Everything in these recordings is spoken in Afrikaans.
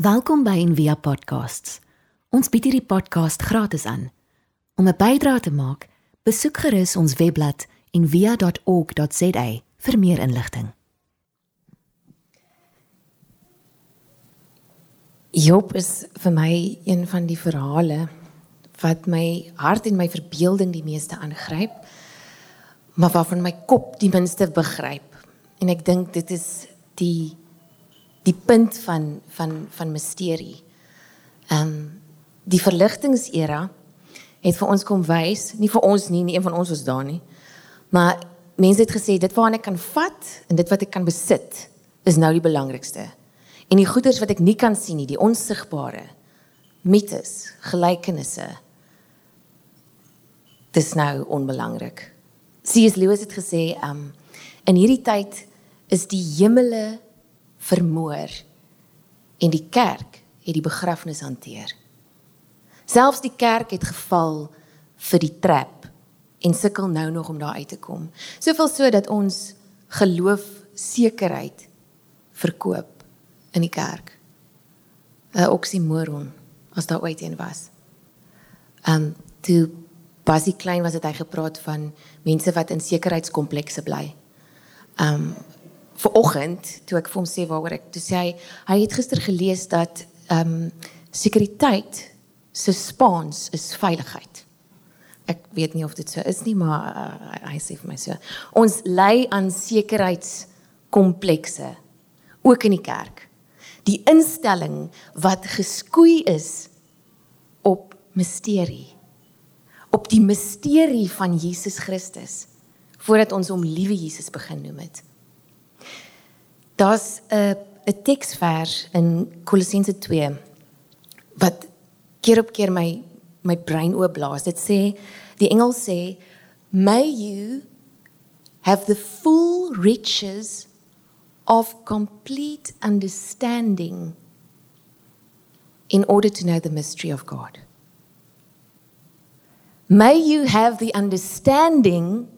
Welkom by Envia Podcasts. Ons bied hierdie podcast gratis aan. Om 'n bydrae te maak, besoek gerus ons webblad en via.org.za vir meer inligting. Job is vir my een van die verhale wat my hart en my verbeelding die meeste aangryp, maar waarvan my kop die minste begryp. En ek dink dit is die die punt van van van misterie. Ehm um, die verligtingsera het vir ons kom wys, nie vir ons nie, nie een van ons was daar nie. Maar mense het gesê dit waarna ek kan vat en dit wat ek kan besit is nou die belangrikste. En die goeders wat ek nie kan sien nie, die onsigbare mites, gelykenisse dis nou onbelangrik. C.S. Lewis het gesê, um in hierdie tyd is die hemele vermoor en die kerk het die begrafnis hanteer. Selfs die kerk het geval vir die trap en sukkel nou nog om daar uit te kom. Soveel so dat ons geloof sekerheid verkoop in die kerk. 'n Oksimoron as daar ooit een was. Um toe Basie klein was dit hy gepraat van mense wat in sekuriteitskomplekse bly. Um vir oggend toe ek vir hom sê waaroor ek toe sê hy hy het gister gelees dat ehm um, sekuriteit se spons is veiligheid. Ek weet nie of dit so is nie, maar uh, hy sê vir my so. Ons lei aan sekuriteitskomplekse ook in die kerk. Die instelling wat geskoei is op misterie. Op die misterie van Jesus Christus voordat ons hom liewe Jesus begin noem het. Daar's 'n 'n teksvers in Kolossense 2 wat keer op keer my my brein oopblaas. Dit sê die engel sê may you have the full riches of complete understanding in order to know the mystery of God. May you have the understanding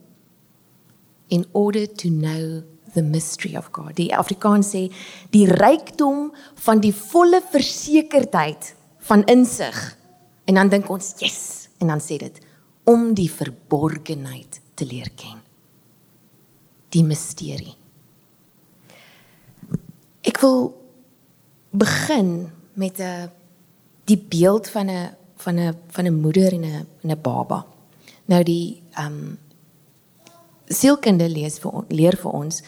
in order to know the mystery of God. Die Afrikaans sê die rykdom van die volle versekerdheid van insig. En dan dink ons, "Yes." En dan sê dit om die verborgenheid te leer ken. Die misterie. Ek wil begin met 'n die beeld van 'n van 'n van 'n moeder en 'n 'n baba. Nou die ehm um, sielkunde lees vir leer vir ons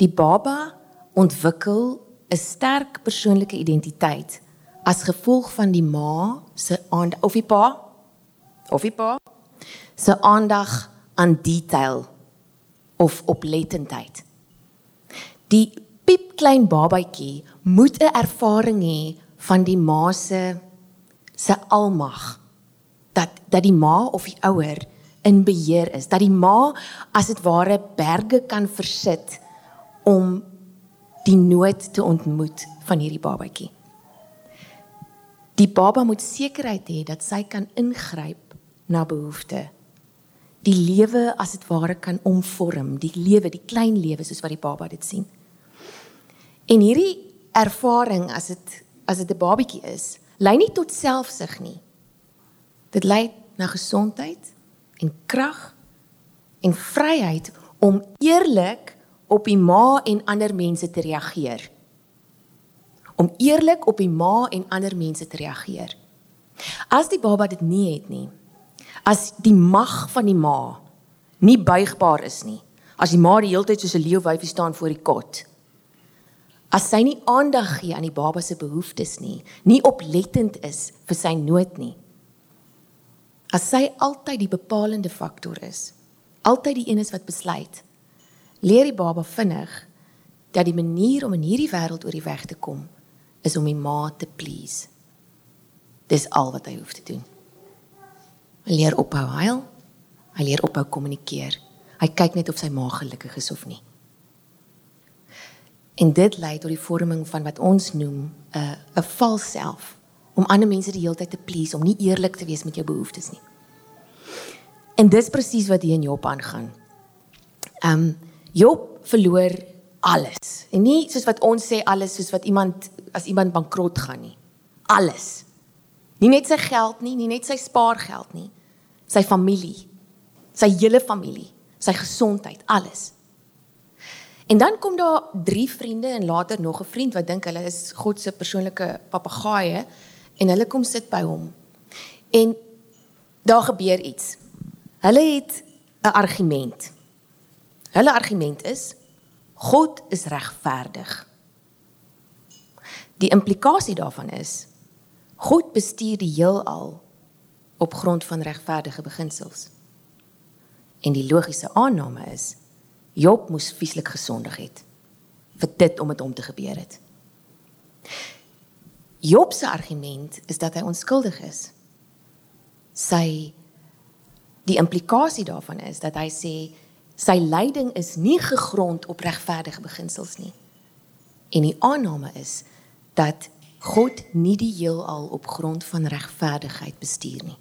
die baba ontwikkel 'n sterk persoonlike identiteit as gevolg van die ma se aand of die pa of die pa se aandag aan detail of oplettendheid. Die piepklein babatjie moet 'n ervaring hê van die ma se se almag dat dat die ma of die ouer in beheer is dat die ma as dit ware berge kan versit om die nood te ontmoet van hierdie babatjie. Die baba moet sekerheid hê dat sy kan ingryp na behoeftes. Die lewe as dit ware kan omvorm, die lewe, die klein lewe soos wat die baba dit sien. En hierdie ervaring as dit as dit 'n babatjie is, lei nie tot selfsug nie. Dit lei na gesondheid en krag en vryheid om eerlik op die ma en ander mense te reageer. Om eerlik op die ma en ander mense te reageer. As die baba dit nie het nie, as die mag van die ma nie buigbaar is nie, as die ma die hele tyd soos 'n leeuwyfie staan voor die kot, as sy nie aandag gee aan die baba se behoeftes nie, nie oplettend is vir sy nood nie, as sy altyd die bepalende faktor is, altyd die een is wat besluit leer die baba vinnig dat die manier om in hierdie wêreld oor die weg te kom is om die ma te please. Dis al wat hy hoef te doen. Hy leer ophou huil. Hy leer ophou kommunikeer. Hy kyk net of sy ma gelukkig is of nie. En dit lei tot die vorming van wat ons noem 'n uh, 'n vals self om ander mense die hele tyd te please, om nie eerlik te wees met jou behoeftes nie. En dis presies wat hier in Job aangaan. Ehm um, Job verloor alles. En nie soos wat ons sê alles soos wat iemand as iemand bankrot gaan nie. Alles. Nie net sy geld nie, nie net sy spaargeld nie. Sy familie. Sy hele familie, sy gesondheid, alles. En dan kom daar drie vriende en later nog 'n vriend wat dink hulle is God se persoonlike papegaaie en hulle kom sit by hom. En daar gebeur iets. Hulle het 'n argument. Hulle argument is God is regverdig. Die implikasie daarvan is God bestuur die heelal op grond van regverdige beginsels. En die logiese aanname is Job moes vieslik gesondig het vir dit om dit om te gebeur het. Job se argument is dat hy onskuldig is. Sy die implikasie daarvan is dat hy sê sy lyding is nie gegrond op regverdige beginsels nie. En die aanname is dat God nie die heelal op grond van regverdigheid bestuur nie.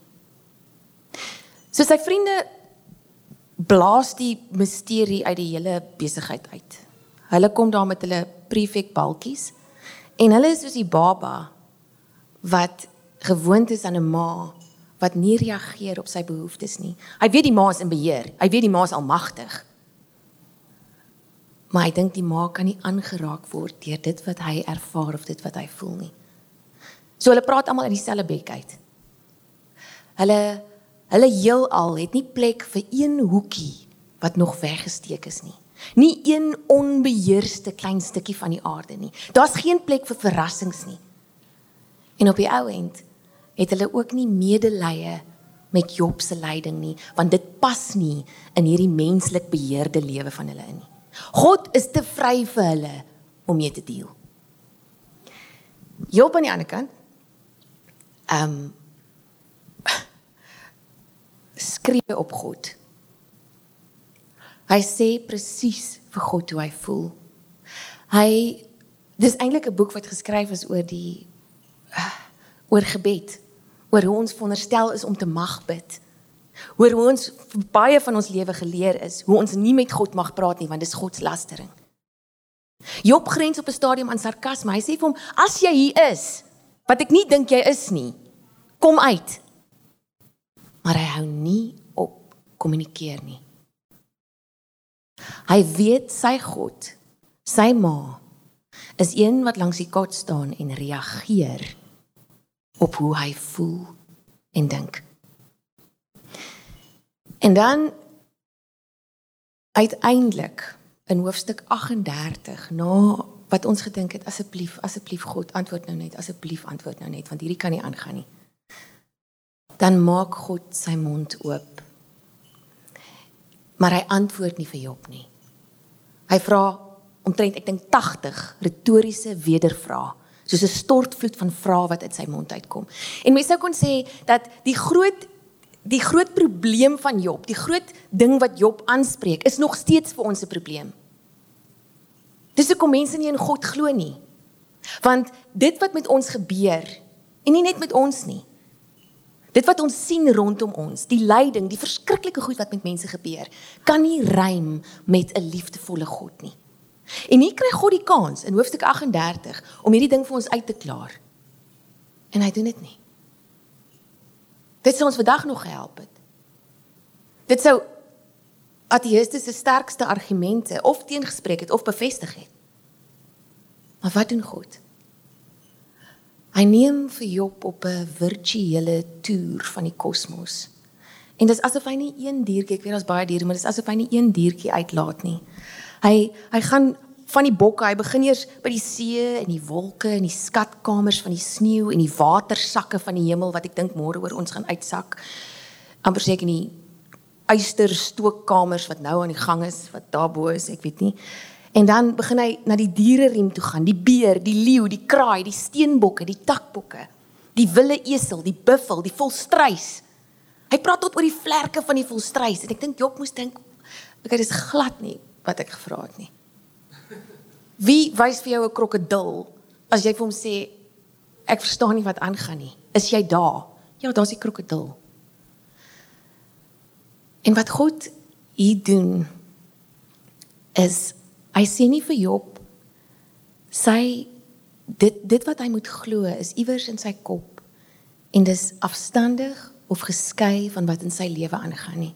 So sy vriende blaas die misterie uit die hele besigheid uit. Hulle kom daar met hulle prefek balkies en hulle is soos die baba wat gewoond is aan 'n ma wat nie reageer op sy behoeftes nie. Hy weet die ma is in beheer. Hy weet die ma is almagtig. Maar hy dink die ma kan nie aangeraak word deur dit wat hy ervaar of dit wat hy voel nie. So hulle praat almal uit dieselfde bek uit. Hulle Hulle heelal het nie plek vir een hoekie wat nog weggesteek is nie. Nie een onbeheerste klein stukkie van die aarde nie. Daar's geen plek vir verrassings nie. En op die ou end het hulle ook nie medelee met Job se lyding nie, want dit pas nie in hierdie menslik beheerde lewe van hulle in nie. God is te vry vir hulle om mee te deel. Job aan die ander kant ehm um, skree op God. Hy sê presies vir God hoe hy voel. Hy dis eintlik 'n boek wat geskryf is oor die uh, oor gebed, oor hoe ons veronderstel is om te mag bid. Oor hoe ons baie van ons lewe geleer is, hoe ons nie met God mag praat nie want dis God se lastering. Job grens op 'n stadium aan sarkasme. Hy sê vir hom: "As jy hier is, wat ek nie dink jy is nie, kom uit." maar hy hou nie op kommunikeer nie. Hy weet sy God, sy ma is een wat langs die kot staan en reageer op hoe hy voel en dink. En dan uiteindelik in hoofstuk 38 na wat ons gedink het asseblief asseblief God antwoord nou net asseblief antwoord nou net want hierdie kan nie aangaan nie dan maak God sy mond oop. Maar hy antwoord nie vir Job nie. Hy vra omtrent ek dink 80 retoriese wedervrae, soos 'n stortvloed van vrae wat uit sy mond uitkom. En mense sou kon sê dat die groot die groot probleem van Job, die groot ding wat Job aanspreek, is nog steeds vir ons 'n probleem. Dis hoekom mense nie in God glo nie. Want dit wat met ons gebeur, en nie net met ons nie, Dit wat ons sien rondom ons, die lyding, die verskriklike goed wat met mense gebeur, kan nie rym met 'n liefdevolle God nie. En hier kry God die kans in hoofstuk 38 om hierdie ding vir ons uit te klaar. En hy doen dit nie. Dit sou ons vandag nog gehelp het. Dit sou ateïste se sterkste argumente of teengespreek het of bevestig het. Maar wat doen God? Hy neem vir Job op 'n virtuele toer van die kosmos. En dis asof hy nie een diertjie, ek weet daar's baie diere, maar dis asof hy nie een diertjie uitlaat nie. Hy hy gaan van die bokke, hy begin eers by die see en die wolke en die skatkamers van die sneeu en die watersakke van die hemel wat ek dink môre oor ons gaan uitsak. amper seker nie eysterstookkamers wat nou aan die gang is, wat daarbo is, ek weet nie. En dan begin hy na die diereriem toe gaan, die beer, die leeu, die kraai, die steenbokke, die takbokke, die wilde esel, die buffel, die volstruis. Hy praat tot oor die vlerke van die volstruis en ek dink Job moes dink, okay, dis glad nie wat ek gevra het nie. Wie wys vir jou 'n krokodil as jy vir hom sê ek verstaan nie wat aangaan nie. Is jy daar? Ja, daar's die krokodil. En wat God hier doen is Hy sê nie vir Job sy dit dit wat hy moet glo is iewers in sy kop en dis afstandig of geskei van wat in sy lewe aangaan nie.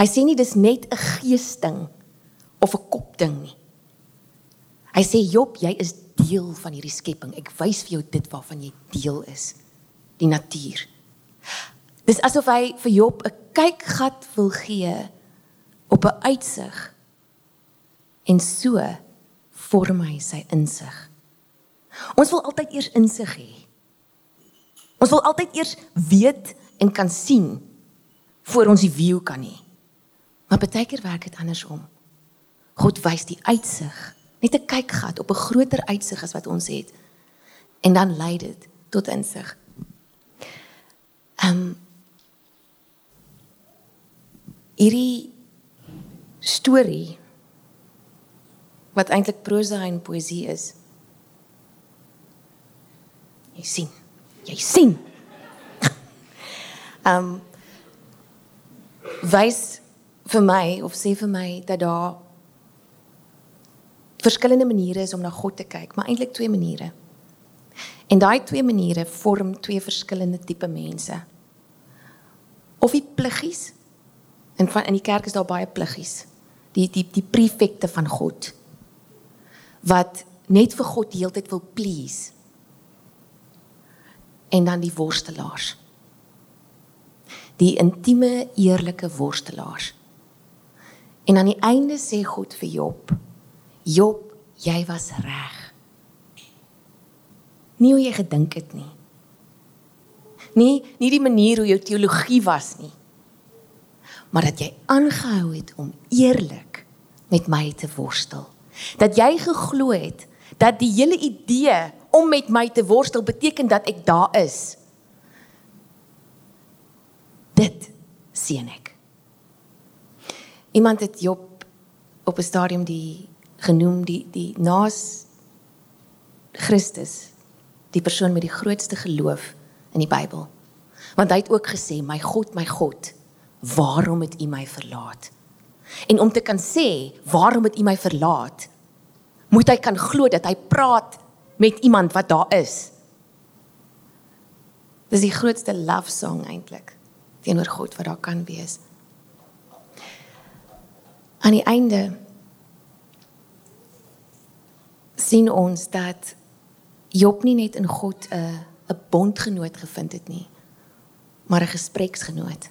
Hy sê nie dis net 'n geesding of 'n kopding nie. Hy sê Job, jy is deel van hierdie skepping. Ek wys vir jou dit waarvan jy deel is, die natuur. Dis asof hy vir Job 'n kykgat wil gee op 'n uitsig. En so vorm hy sy insig. Ons wil altyd eers insig hê. Ons wil altyd eers weet en kan sien voor ons die view kan hê. Maar baie keer werk dit andersom. God wys die uitsig, net 'n kykgat op 'n groter uitsig as wat ons het. En dan lei dit tot insig. Ehm um, hierdie storie wat eintlik prosa en poësie is. Jy sien. Jy sien. Ehm um, wys vir my of sê vir my dat daar verskillende maniere is om na God te kyk, maar eintlik twee maniere. En daai twee maniere vorm twee verskillende tipe mense. Of die pliggies. En van in die kerk is daar baie pliggies. Die die die prefekte van God wat net vir God heeltyd wil please. En dan die worstelaars. Die intieme, eerlike worstelaars. En aan die einde sê God vir Job: Job, jy was reg. Nie hoe jy gedink het nie. Nie nie die manier hoe jou teologie was nie. Maar dat jy aangehou het om eerlik met my te worstel. Dat jy geglo het dat die hele idee om met my te worstel beteken dat ek daar is. Dit sien ek. Iemand het Job op 'n stadium die genoem die die naas Christus, die persoon met die grootste geloof in die Bybel. Want hy het ook gesê, "My God, my God, waarom het U my verlaat?" En om te kan sê, "Waarom het U my verlaat?" moet hy kan glo dat hy praat met iemand wat daar is. Dis die grootste love song eintlik teenoor God wat daar kan wees aan die einde sien ons dat Job nie net in God 'n 'n bondgenoot gevind het nie, maar 'n gespreksgenoot.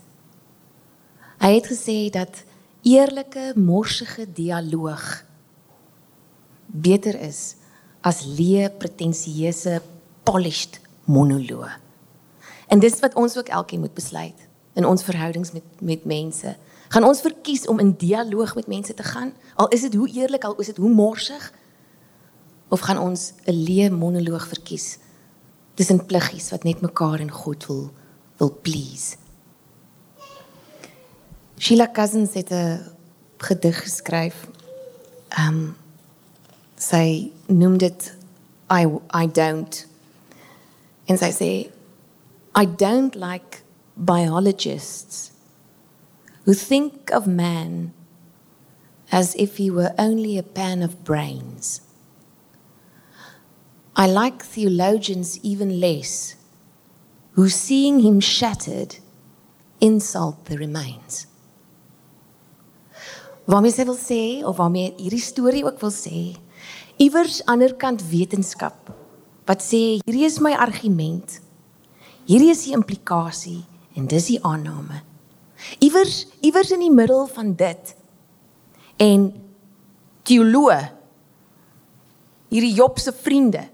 Hy het gesê dat eerlike, morsige dialoog beter is as leë, pretensieuse, polished monoloog. En dis wat ons ook elkeen moet besluit in ons verhoudings met met mense. Gaan ons verkies om in dialoog met mense te gaan? Al is dit hoe eerlik, al is dit hoe morsig? Of gaan ons 'n leë monoloog verkies? Dis 'n pliggies wat net mekaar en God wil wil please. Sheila Cousins het 'n gedig geskryf. Ehm um, sy noem dit I I don't. En sy sê I don't like biologists who think of man as if he were only a pan of brains. I like theologians even less, who, seeing him shattered, insult the remains. Waarmee sy wil sê of waarmee hierdie storie ook wil sê, iewers aanderkant wetenskap wat sê hierdie is my argument. Hierdie is die implikasie en dis die aanname. Iewers iewers in die middel van dit en teoloë hierdie Job se vriende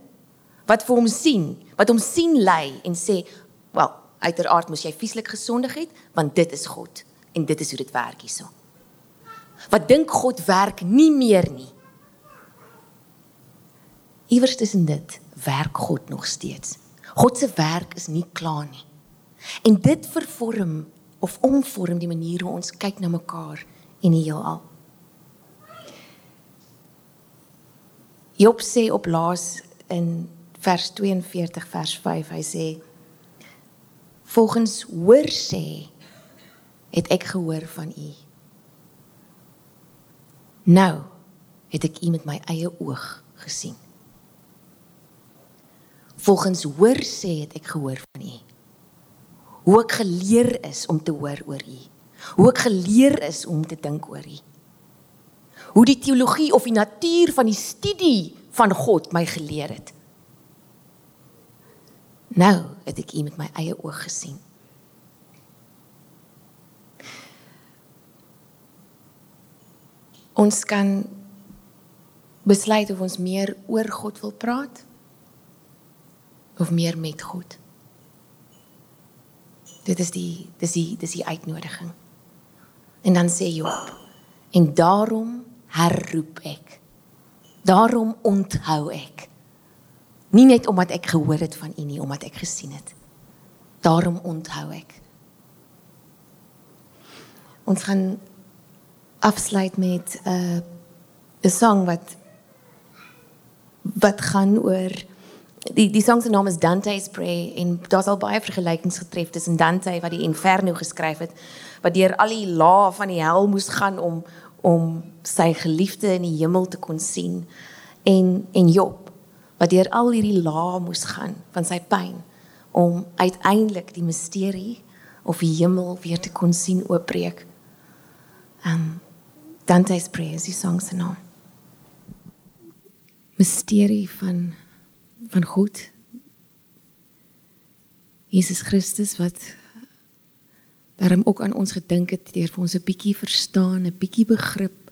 wat vir hom sien, wat hom sien lê en sê, "Wel, uiteraard moes jy vieslik gesondig het, want dit is God en dit is hoe dit werk hierso." Wat dink God werk nie meer nie. Iewers tussen dit werk God nog steeds. God se werk is nie klaar nie. En dit vervorm of omvorm die manier hoe ons kyk na mekaar en die heelal. Job sê op laas in vers 42 vers 5 hy sê volgens hoor sê het ek gehoor van u nou het ek u met my eie oog gesien Volgens hoor sê het ek gehoor van U. Hoe ek geleer is om te hoor oor U. Hoe ek geleer is om te dink oor U. Hoe die teologie of die natuur van die studie van God my geleer het. Nou het ek U met my eie oë gesien. Ons kan besluit of ons meer oor God wil praat of meer met God. Dit is die dis die dis die uitnodiging. En dan sê Job en daarom herroep ek. Daarom onthou ek. Nie net omdat ek gehoor het van U nie, omdat ek gesien het. Daarom onthou ek. Ons gaan afsluit met 'n uh, 'n sang wat wat gaan oor die die sang se naam is Dante's Prayer en daar's al baie vergelykings getref tussen Dante wat die Inferno geskryf het wat deur al die lae van die hel moes gaan om om sy geliefde in die hemel te kon sien en en Job wat deur al hierdie lae moes gaan van sy pyn om uiteindelik die misterie of die hemel weer te kon sien oopbreek. Um Dante's Prayer is die sang se naam. Misterie van van God. Jesus Christus wat daarom ook aan ons gedink het deur vir ons 'n bietjie verstaan, 'n bietjie begrip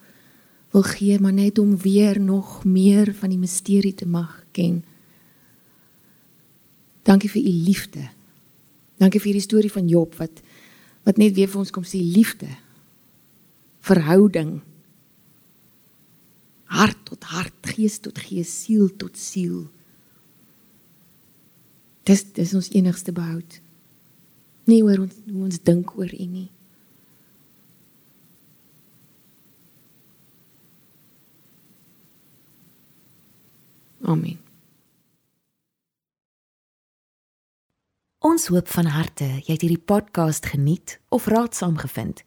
wil gee, maar net om weer nog meer van die misterie te mag ken. Dankie vir u liefde. Dankie vir die storie van Job wat wat net weer vir ons kom sê liefde. Verhouding. Hart tot hart, gees tot gees, siel tot siel. Dis dis ons enigste behoud. Nie oor ons hoe ons dink oor U nie. Amen. Ons hoop van harte jy het hierdie podcast geniet of raadsaam gevind.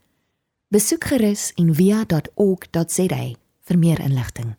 Besoek gerus en via.ok.za vir meer inligting.